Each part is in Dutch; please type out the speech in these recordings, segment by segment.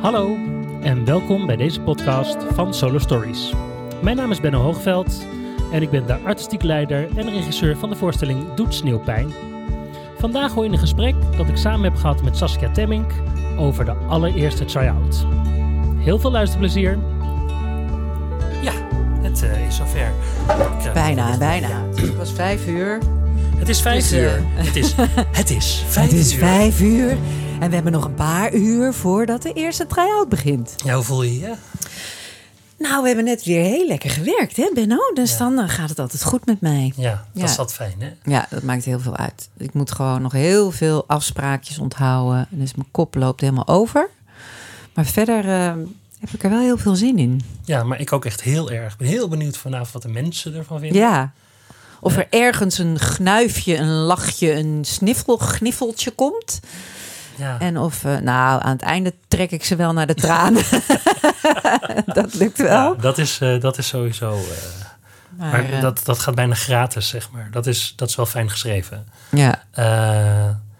Hallo en welkom bij deze podcast van Solo Stories. Mijn naam is Benno Hoogveld en ik ben de artistiek leider en regisseur van de voorstelling Doet Sneeuwpijn. Vandaag hoor je een gesprek dat ik samen heb gehad met Saskia Temmink over de allereerste try-out. Heel veel luisterplezier. Ja, het uh, is zover. Bijna, bijna. Het was vijf uur. Het is vijf Dus, uh, uur. Het is, het is vijf Het is uur. vijf uur. En we hebben nog een paar uur voordat de eerste try-out begint. Ja, hoe voel je je? Nou, we hebben net weer heel lekker gewerkt, hè Benno? Dus Ja. dan eh, gaat het altijd goed met mij. Ja, dat Ja. is wat fijn, hè? Ja, dat maakt heel veel uit. Ik moet gewoon nog heel veel afspraakjes onthouden. Dus mijn kop loopt helemaal over. Maar verder eh, heb ik er wel heel veel zin in. Ja, maar ik ook echt heel erg. Ik ben heel benieuwd vanavond wat de mensen ervan vinden. Ja. Of er ergens een gnuifje, een lachje, een sniffel, gniffeltje komt. Ja. En of, eh, nou, aan het einde trek ik ze wel naar de tranen. dat lukt wel. Ja, dat, is, eh, dat is sowieso. eh, maar, maar dat, dat gaat bijna gratis, zeg maar. Dat is, dat is wel fijn geschreven. ja,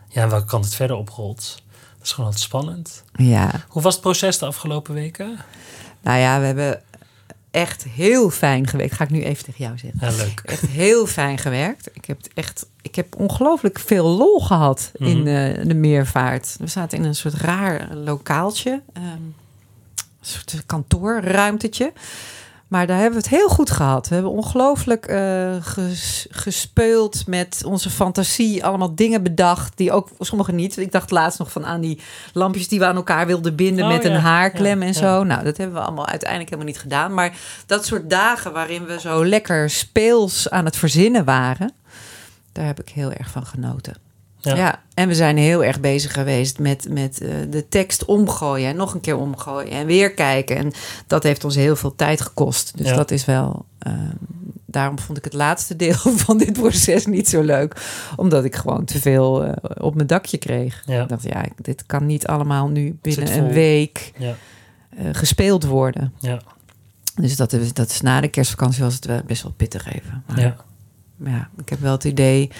ja, en welke kant het verder oprolt. Dat is gewoon altijd spannend. ja. Hoe was het proces de afgelopen weken? Nou ja, we hebben echt heel fijn gewerkt. Ga ik nu even tegen jou zeggen. Ja, leuk. Echt heel fijn gewerkt. Ik heb het echt, ik heb ongelooflijk veel lol gehad in Mhm. eh, de meervaart. We zaten in een soort raar lokaaltje, ehm, een soort kantoorruimtetje. Maar daar hebben we het heel goed gehad. We hebben ongelooflijk eh, ges- gespeeld met onze fantasie. Allemaal dingen bedacht die ook sommige niet. Ik dacht laatst nog van aan die lampjes die we aan elkaar wilden binden Oh, met een haarklem Ja, en ja. zo. Nou, dat hebben we allemaal uiteindelijk helemaal niet gedaan. Maar dat soort dagen waarin we zo lekker speels aan het verzinnen waren, daar heb ik heel erg van genoten. Ja. Ja, en we zijn heel erg bezig geweest met, met eh, de tekst omgooien en nog een keer omgooien en weer kijken. En dat heeft ons heel veel tijd gekost. Dus Ja. dat is wel. eh, daarom vond ik het laatste deel van dit proces niet zo leuk. Omdat ik gewoon te veel eh, op mijn dakje kreeg. Ja. Ik dacht, ja, dit kan niet allemaal nu binnen een week Ja, eh, gespeeld worden. ja, Dus dat is, dat is na de kerstvakantie was het wel best wel pittig even. Maar ja. ja, ik heb wel het idee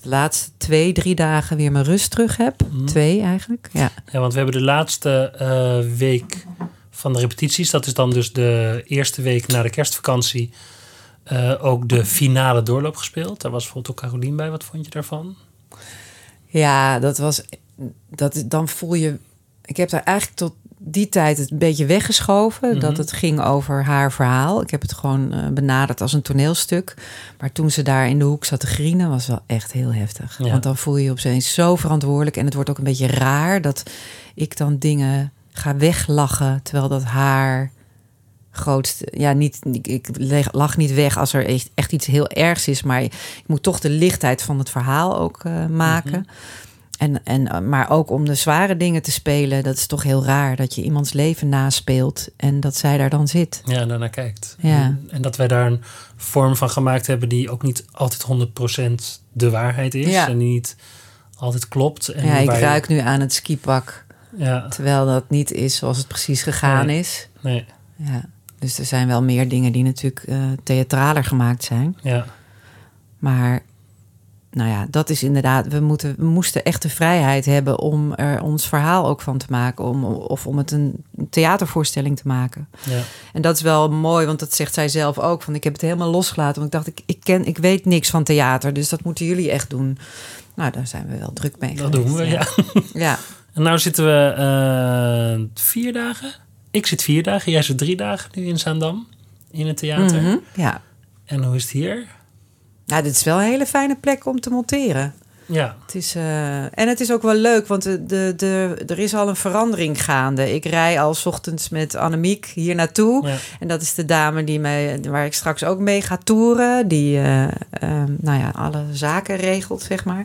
de laatste twee, drie dagen weer mijn rust terug heb. Mhm. Twee eigenlijk. Ja. ja, want we hebben de laatste eh, week van de repetities. Dat is dan dus de eerste week na de kerstvakantie. eh, ook de finale doorloop gespeeld. Daar was bijvoorbeeld ook Carolien bij. Wat vond je daarvan? ja, dat was. Dat, dan voel je. Ik heb daar eigenlijk tot die tijd het een beetje weggeschoven. Mhm. Dat het ging over haar verhaal. Ik heb het gewoon eh, benaderd als een toneelstuk. Maar toen ze daar in de hoek zat te grienen, was wel echt heel heftig. Ja. Want dan voel je je opeens zo verantwoordelijk. En het wordt ook een beetje raar dat ik dan dingen ga weglachen. Terwijl dat haar grootste. Ja, niet, ik- lach niet weg als er echt, echt iets heel ergs is. Maar ik moet toch de lichtheid van het verhaal ook eh, maken. En, en, eh, maar ook om de zware dingen te spelen, dat is toch heel raar dat je iemands leven naspeelt en dat zij daar dan zit. Ja, en daarnaar kijkt. Ja. En, en dat wij daar een vorm van gemaakt hebben die ook niet altijd 100% de waarheid is. Ja. En die niet altijd klopt. En ja, ik je- ruik nu aan het skipak, Ja, terwijl dat niet is zoals het precies gegaan Nee. is. nee, Ja. Dus er zijn wel meer dingen die natuurlijk eh, theatraler gemaakt zijn. ja. Maar nou ja, dat is inderdaad, we, moeten, we moesten echt de vrijheid hebben om er ons verhaal ook van te maken. Om, of om het een theatervoorstelling te maken. ja. En dat is wel mooi, want dat zegt zij zelf ook. Van ik heb het helemaal losgelaten. Want ik dacht, ik, ik, ken, ik weet niks van theater. Dus dat moeten jullie echt doen. Nou, daar zijn we wel druk mee. Dat geweest, doen we, ja. Ja, En nou zitten we eh, vier dagen. Ik zit vier dagen, jij zit drie dagen nu in Zaandam. In het theater. Mhm, ja. En hoe is het hier? Nou, dit is wel een hele fijne plek om te monteren. Ja, Het is, eh, en het is ook wel leuk, want de, de, de, er is al een verandering gaande. Ik rij al 's ochtends met Annemiek hier naartoe. ja. En dat is de dame die mij, waar ik straks ook mee ga toeren. Die eh, ehm, nou ja, alle zaken regelt, zeg maar.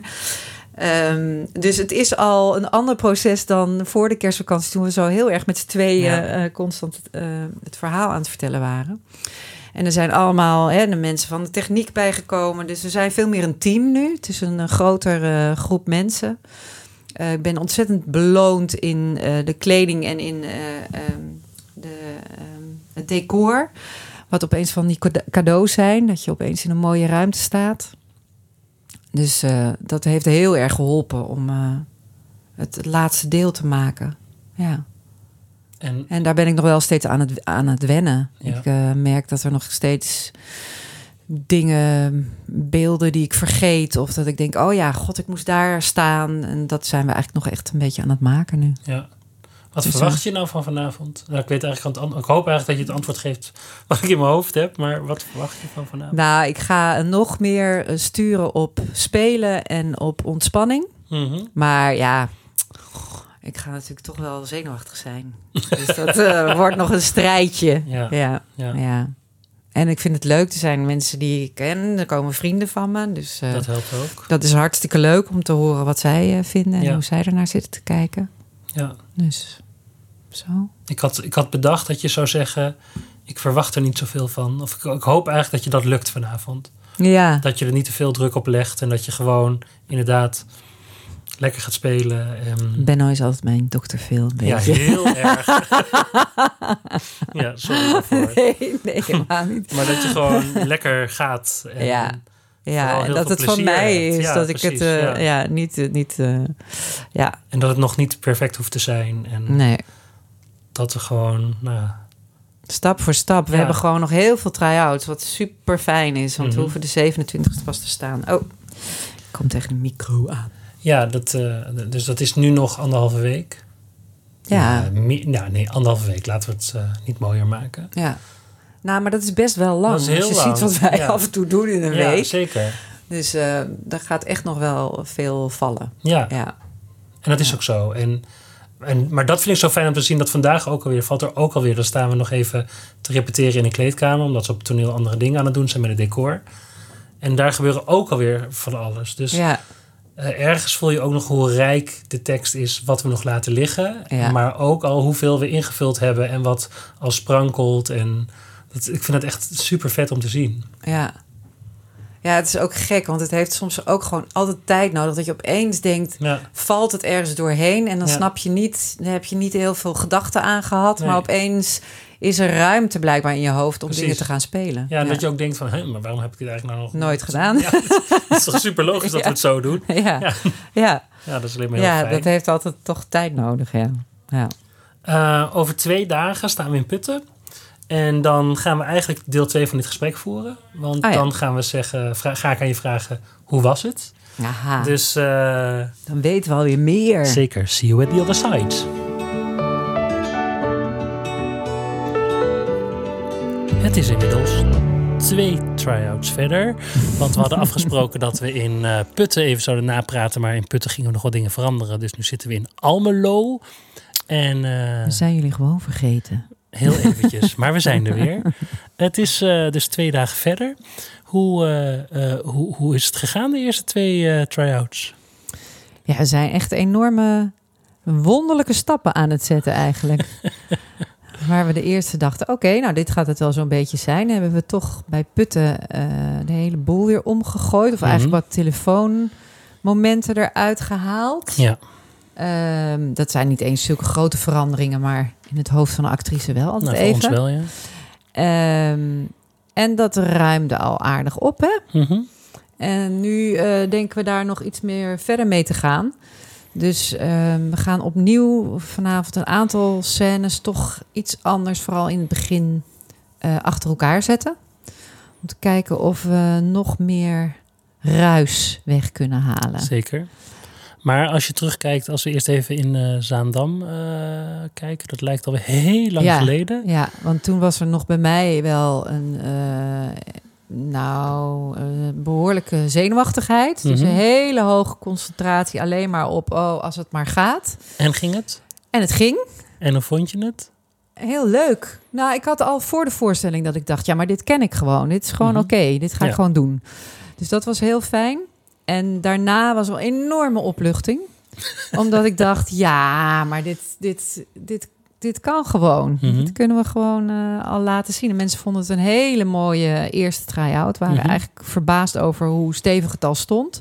Ehm, dus het is al een ander proces dan voor de kerstvakantie... toen we zo heel erg met z'n tweeën Ja. eh, constant het verhaal aan het vertellen waren. En er zijn allemaal hè, de mensen van de techniek bijgekomen. Dus we zijn veel meer een team nu. Het is een, eh, grotere groep mensen. Eh, ik ben ontzettend beloond in eh, de kleding en in eh, ehm, de, ehm, het decor. Wat opeens van die cade- cadeaus zijn. Dat je opeens in een mooie ruimte staat. Dus eh, dat heeft heel erg geholpen om eh, het laatste deel te maken. Ja. En En daar ben ik nog wel steeds aan het, aan het wennen. Ja. Ik eh, merk dat er nog steeds dingen, beelden die ik vergeet. Of dat ik denk, oh ja, god, ik moest daar staan. En dat zijn we eigenlijk nog echt een beetje aan het maken nu. ja. Wat Dus, verwacht je nou van vanavond? Nou, ik weet eigenlijk ik hoop eigenlijk dat je het antwoord geeft wat ik in mijn hoofd heb, maar wat verwacht je van vanavond? Nou, ik ga nog meer eh, sturen op spelen en op ontspanning. Mhm. Maar ja, ik ga natuurlijk toch wel zenuwachtig zijn. Dus dat eh, wordt nog een strijdje. Ja. ja. Ja, Ja. En ik vind het leuk. Er zijn mensen die ik ken. Er komen vrienden van me. Dus eh, dat dat, helpt ook. is hartstikke leuk om te horen wat zij eh, vinden. En Ja. hoe zij ernaar zitten te kijken. Ja. Dus zo. Ik had, ik had bedacht dat je zou zeggen, ik verwacht er niet zoveel van. Of ik, ik hoop eigenlijk dat je dat lukt vanavond. Ja. Dat je er niet te veel druk op legt en dat je gewoon inderdaad lekker gaat spelen. En, Benno is altijd mijn dokter een ja, heel erg. ja, sorry daarvoor. Nee, nee, helemaal niet. Maar dat je gewoon lekker gaat. En, Ja. Ja, en dat veel het van plezier mij hebt. is. Ja, dat ik het eh, ja. ja. niet... eh, niet eh, ja, en dat het nog niet perfect hoeft te zijn. En nee. dat we gewoon, nou, Stap voor stap. We Ja. hebben gewoon nog heel veel try-outs. Wat super fijn is. Want Mhm. we hoeven de 27e pas te staan. Oh, ik kom tegen de micro aan. Ja dat, eh, dus dat is nu nog anderhalve week. Ja, nou, nee, anderhalve week. Laten we het eh, niet mooier maken. ja. Nou, maar dat is best wel lang. Dat is heel Als je lang, ziet wat wij ja. af en toe doen in een Ja, week. zeker. Dus daar gaat echt nog wel veel vallen. Ja, Ja, en dat is ook zo. En, en, maar dat vind ik zo fijn om te zien dat vandaag ook alweer, valt er ook alweer, dan staan we nog even te repeteren in een kleedkamer, omdat ze op het toneel andere dingen aan het doen zijn met het decor. En daar gebeuren ook alweer van alles. Dus ja, eh, ergens voel je ook nog hoe rijk de tekst is, wat we nog laten liggen. Ja. Maar ook al hoeveel we ingevuld hebben en wat al sprankelt. En dat, ik vind het echt super vet om te zien. ja. Ja, het is ook gek, want het heeft soms ook gewoon altijd tijd nodig. Dat je opeens denkt, Ja, valt het ergens doorheen en dan Ja. snap je niet, dan heb je niet heel veel gedachten aan gehad, Nee. maar opeens is er ruimte blijkbaar in je hoofd om Precies. dingen te gaan spelen. ja, en dat je ook denkt van, Hé, maar waarom heb ik dit eigenlijk nou nog Nooit gedaan. Ja, het is toch super logisch dat Ja. we het zo doen. ja, Ja. ja. ja. Ja, dat is alleen maar heel fijn. dat heeft altijd toch tijd nodig, ja. ja. Eh, over twee dagen staan we in Putten. En dan gaan we eigenlijk deel 2 van dit gesprek voeren. Want Oh ja. dan gaan we zeggen, ga ik aan je vragen, hoe was het? Aha, Dus eh, dan weten we alweer meer. zeker, see you at the other side. Het is inmiddels twee try-outs verder. Want we hadden afgesproken dat we in eh, Putten even zouden napraten. Maar in Putten gingen we nog wat dingen veranderen. Dus nu zitten we in Almelo. En eh, We zijn jullie gewoon vergeten. Heel eventjes, maar we zijn er weer. Het is eh, dus twee dagen verder. Hoe, hoe, hoe is het gegaan, de eerste twee try-outs? Ja, we zijn echt enorme wonderlijke stappen aan het zetten eigenlijk. Waar we de eerste dachten, oké, nou dit gaat het wel zo'n beetje zijn. Hebben we toch bij Putten eh, de hele boel weer omgegooid. Of Mhm. eigenlijk wat telefoonmomenten eruit gehaald. Ja, Ehm, dat zijn niet eens zulke grote veranderingen, maar in het hoofd van een actrice wel altijd nou, even. ons wel, ja. Ehm, en dat ruimde al aardig op, hè? Mhm. En nu eh, denken we daar nog iets meer verder mee te gaan. Dus ehm, we gaan opnieuw vanavond een aantal scènes toch iets anders, vooral in het begin, eh, achter elkaar zetten. Om te kijken of we nog meer ruis weg kunnen halen. Zeker. Maar als je terugkijkt, als we eerst even in eh, Zaandam eh, kijken, dat lijkt alweer heel lang Ja. geleden. Ja, want toen was er nog bij mij wel een nou, behoorlijke zenuwachtigheid. Dus Mhm. een hele hoge concentratie alleen maar op, oh, als het maar gaat. En ging het? En het ging. En hoe vond je het? Heel leuk. Nou, ik had al voor de voorstelling dat ik dacht, ja, maar dit ken ik gewoon. Dit is gewoon Mhm. oké. Dit ga ik gewoon doen. Dus dat was heel fijn. En daarna was wel een enorme opluchting. omdat ik dacht, ja, maar dit, dit, dit, dit kan gewoon. Mhm. Dit kunnen we gewoon eh, al laten zien. En mensen vonden het een hele mooie eerste try-out. Waren Mhm. eigenlijk verbaasd over hoe stevig het al stond.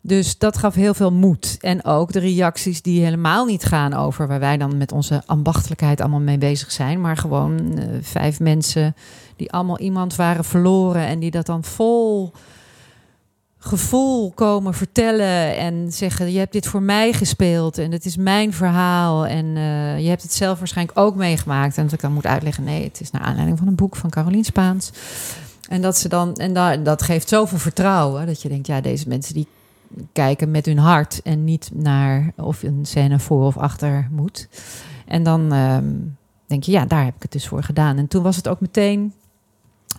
Dus dat gaf heel veel moed. En ook de reacties die helemaal niet gaan over waar wij dan met onze ambachtelijkheid allemaal mee bezig zijn. Maar gewoon eh, vijf mensen die allemaal iemand waren verloren en die dat dan vol gevoel komen vertellen en zeggen: Je hebt dit voor mij gespeeld en het is mijn verhaal. En eh, je hebt het zelf waarschijnlijk ook meegemaakt. En dat ik dan moet uitleggen: Nee, het is naar aanleiding van een boek van Carolien Spaans. En dat ze dan, en da, dat geeft zoveel vertrouwen dat je denkt: Ja, deze mensen die kijken met hun hart en niet naar of een scène voor of achter moet. En dan ehm, denk je: Ja, daar heb ik het dus voor gedaan. En toen was het ook meteen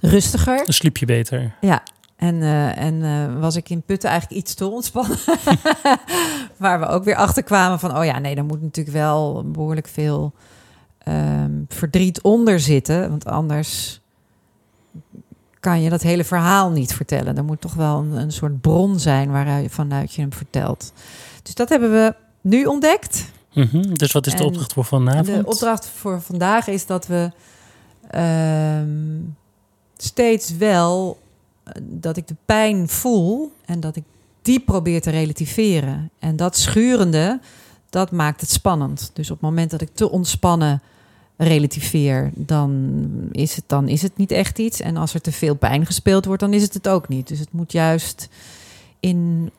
rustiger. Dan sliep je beter. Ja, en, eh, en eh, was ik in Putten eigenlijk iets te ontspannen. Waar we ook weer achter kwamen van... oh ja, nee, daar moet natuurlijk wel behoorlijk veel ehm, verdriet onder zitten. Want anders kan je dat hele verhaal niet vertellen. Er moet toch wel een, een soort bron zijn waaruit vanuit je hem vertelt. Dus dat hebben we nu ontdekt. Mhm, Dus wat is de opdracht voor vanavond? De opdracht voor vandaag is dat we ehm, steeds wel dat ik de pijn voel en dat ik die probeer te relativeren. En dat schurende, dat maakt het spannend. Dus op het moment dat ik te ontspannen relativeer, dan is het, dan is het niet echt iets. En als er te veel pijn gespeeld wordt, dan is het het ook niet. Dus het moet juist in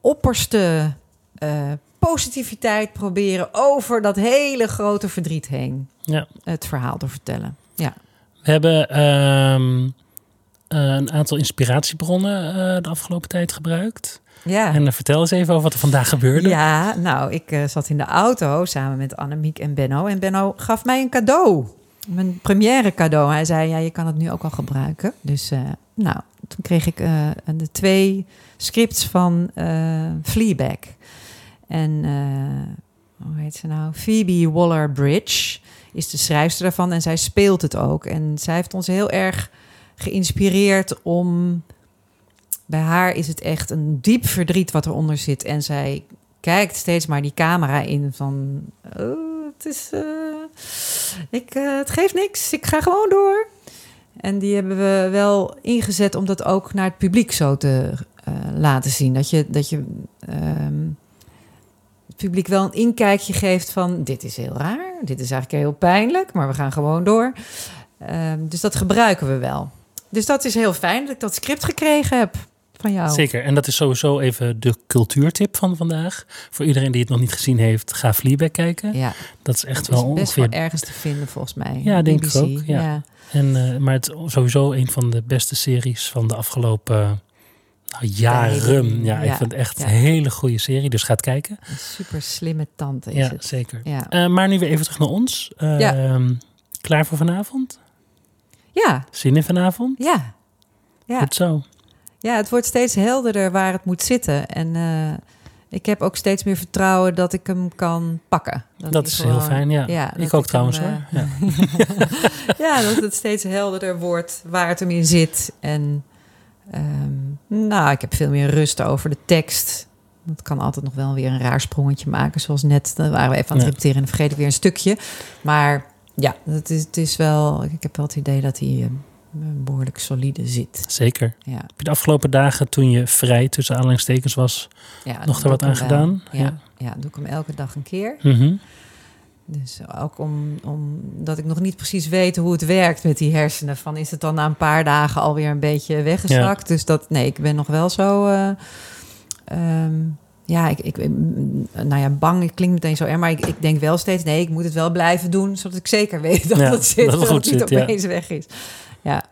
opperste eh, positiviteit proberen over dat hele grote verdriet heen Ja. het verhaal te vertellen. Ja. We hebben ehm, eh, een aantal inspiratiebronnen eh, de afgelopen tijd gebruikt. Ja. En eh, vertel eens even over wat er vandaag gebeurde. Ja, nou, ik eh, zat in de auto samen met Annemiek en Benno. En Benno gaf mij een cadeau. Mijn première cadeau. Hij zei, ja, je kan het nu ook al gebruiken. Dus, nou, toen kreeg ik de twee scripts van eh Fleabag. En, hoe heet ze nou? Phoebe Waller-Bridge is de schrijfster daarvan. En zij speelt het ook. En zij heeft ons heel erg geïnspireerd om... Bij haar is het echt een diep verdriet wat eronder zit. En zij kijkt steeds maar die camera in van... Oh, het is... eh, ik, eh, het geeft niks, ik ga gewoon door. En die hebben we wel ingezet om dat ook naar het publiek zo te eh, laten zien. Dat je, dat je ehm, het publiek wel een inkijkje geeft van... dit is heel raar, dit is eigenlijk heel pijnlijk, maar we gaan gewoon door. Ehm, dus dat gebruiken we wel. Dus dat is heel fijn dat ik dat script gekregen heb van jou. Zeker. En dat is sowieso even de cultuurtip van vandaag. Voor iedereen die het nog niet gezien heeft, ga Fleabag kijken. Ja, Dat is echt het is wel best wel ongeveer... ergens te vinden volgens mij. Ja, denk ik ook, ja. En, eh, maar het is sowieso een van de beste series van de afgelopen nou, jaren. Ja, ik vind het echt ja. een hele goede serie. Dus ga het kijken. Een super slimme tante is Ja, het. zeker. Ja. Eh, maar nu weer even terug naar ons. Ja. ehm, Klaar voor vanavond? Ja, Zin in vanavond? ja. Ja. Goed zo. Ja, het wordt steeds helderder waar het moet zitten. En eh, ik heb ook steeds meer vertrouwen dat ik hem kan pakken. Dat is gewoon- heel fijn, ja. ik ook trouwens eh, hoor. Ja. ja, dat het steeds helderder wordt waar het hem in zit. En ehm, nou, ik heb veel meer rust over de tekst. Dat kan altijd nog wel weer een raar sprongetje maken. Zoals net, dan waren we even aan het repeteren en ik weer een stukje. Maar ja, het is, het is wel, ik heb wel het idee dat hij eh, behoorlijk solide zit. Zeker. Ja, Heb je de afgelopen dagen, toen je vrij tussen aanhalingstekens was, ja nog er wat aan gedaan? Ja, ja. doe ik hem elke dag een keer. Mhm. Dus ook om, omdat ik nog niet precies weet hoe het werkt met die hersenen. Van is het dan na een paar dagen alweer een beetje weggezakt? Dus dat, nee, ik ben nog wel zo. eh, ehm, ja, ik, ik, nou ja, bang het klinkt meteen zo erg, maar ik, ik denk wel steeds, nee, ik moet het wel blijven doen, zodat ik zeker weet dat Ja, het zit, dat het goed niet ja. opeens weg is. Ja,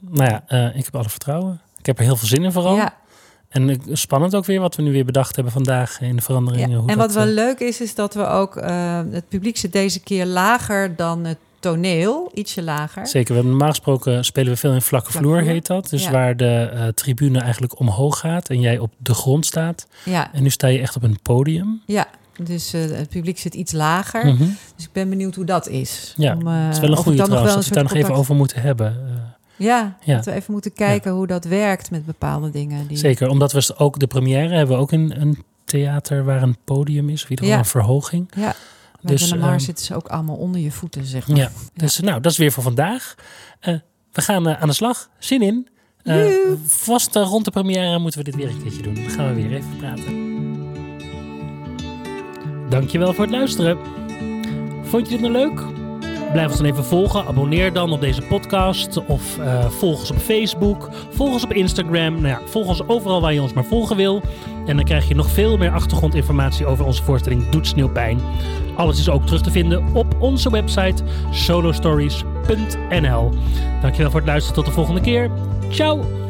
Nou ja, eh, ik heb alle vertrouwen. Ik heb er heel veel zin in vooral. ja, En spannend ook weer wat we nu weer bedacht hebben vandaag in de veranderingen. ja. En wat wel eh, leuk is, is dat we ook, eh, het publiek zit deze keer lager dan het toneel, ietsje lager. Zeker, we hebben normaal gesproken spelen we veel in vlakke vloer, vloer. heet dat. Dus Ja. waar de eh, tribune eigenlijk omhoog gaat en jij op de grond staat. Ja, En nu sta je echt op een podium. ja. Dus eh, het publiek zit iets lager. Mhm. Dus ik ben benieuwd hoe dat is. Ja, Om, eh, Het is wel een goede dan nog trouwens, wel dat we het daar nog even over moeten hebben. Eh, Ja, Ja. dat we even moeten kijken hoe dat werkt met bepaalde dingen. Die... Zeker, omdat we ook de première hebben we ook in een theater waar een podium is, of in ieder geval Ja. een verhoging. Ja, bij Dus, de Mar ehm, zitten ze ook allemaal onder je voeten, zeg maar. Ja, dus nou, dat is weer voor vandaag. Eh, we gaan eh, aan de slag. Zin in. Eh, Joe. vast eh, rond de première moeten we dit weer een keertje doen. Dan gaan we weer even praten. Dankjewel voor het luisteren. Vond je dit nou leuk? Blijf ons dan even volgen. Abonneer dan op deze podcast. Of uh, volg ons op Facebook. Volg ons op Instagram. Nou ja, volg ons overal waar je ons maar volgen wil. En dan krijg je nog veel meer achtergrondinformatie over onze voorstelling Doet Sneeuwpijn. Alles is ook terug te vinden op onze website solostories.nl. Dankjewel voor het luisteren. Tot de volgende keer. Ciao!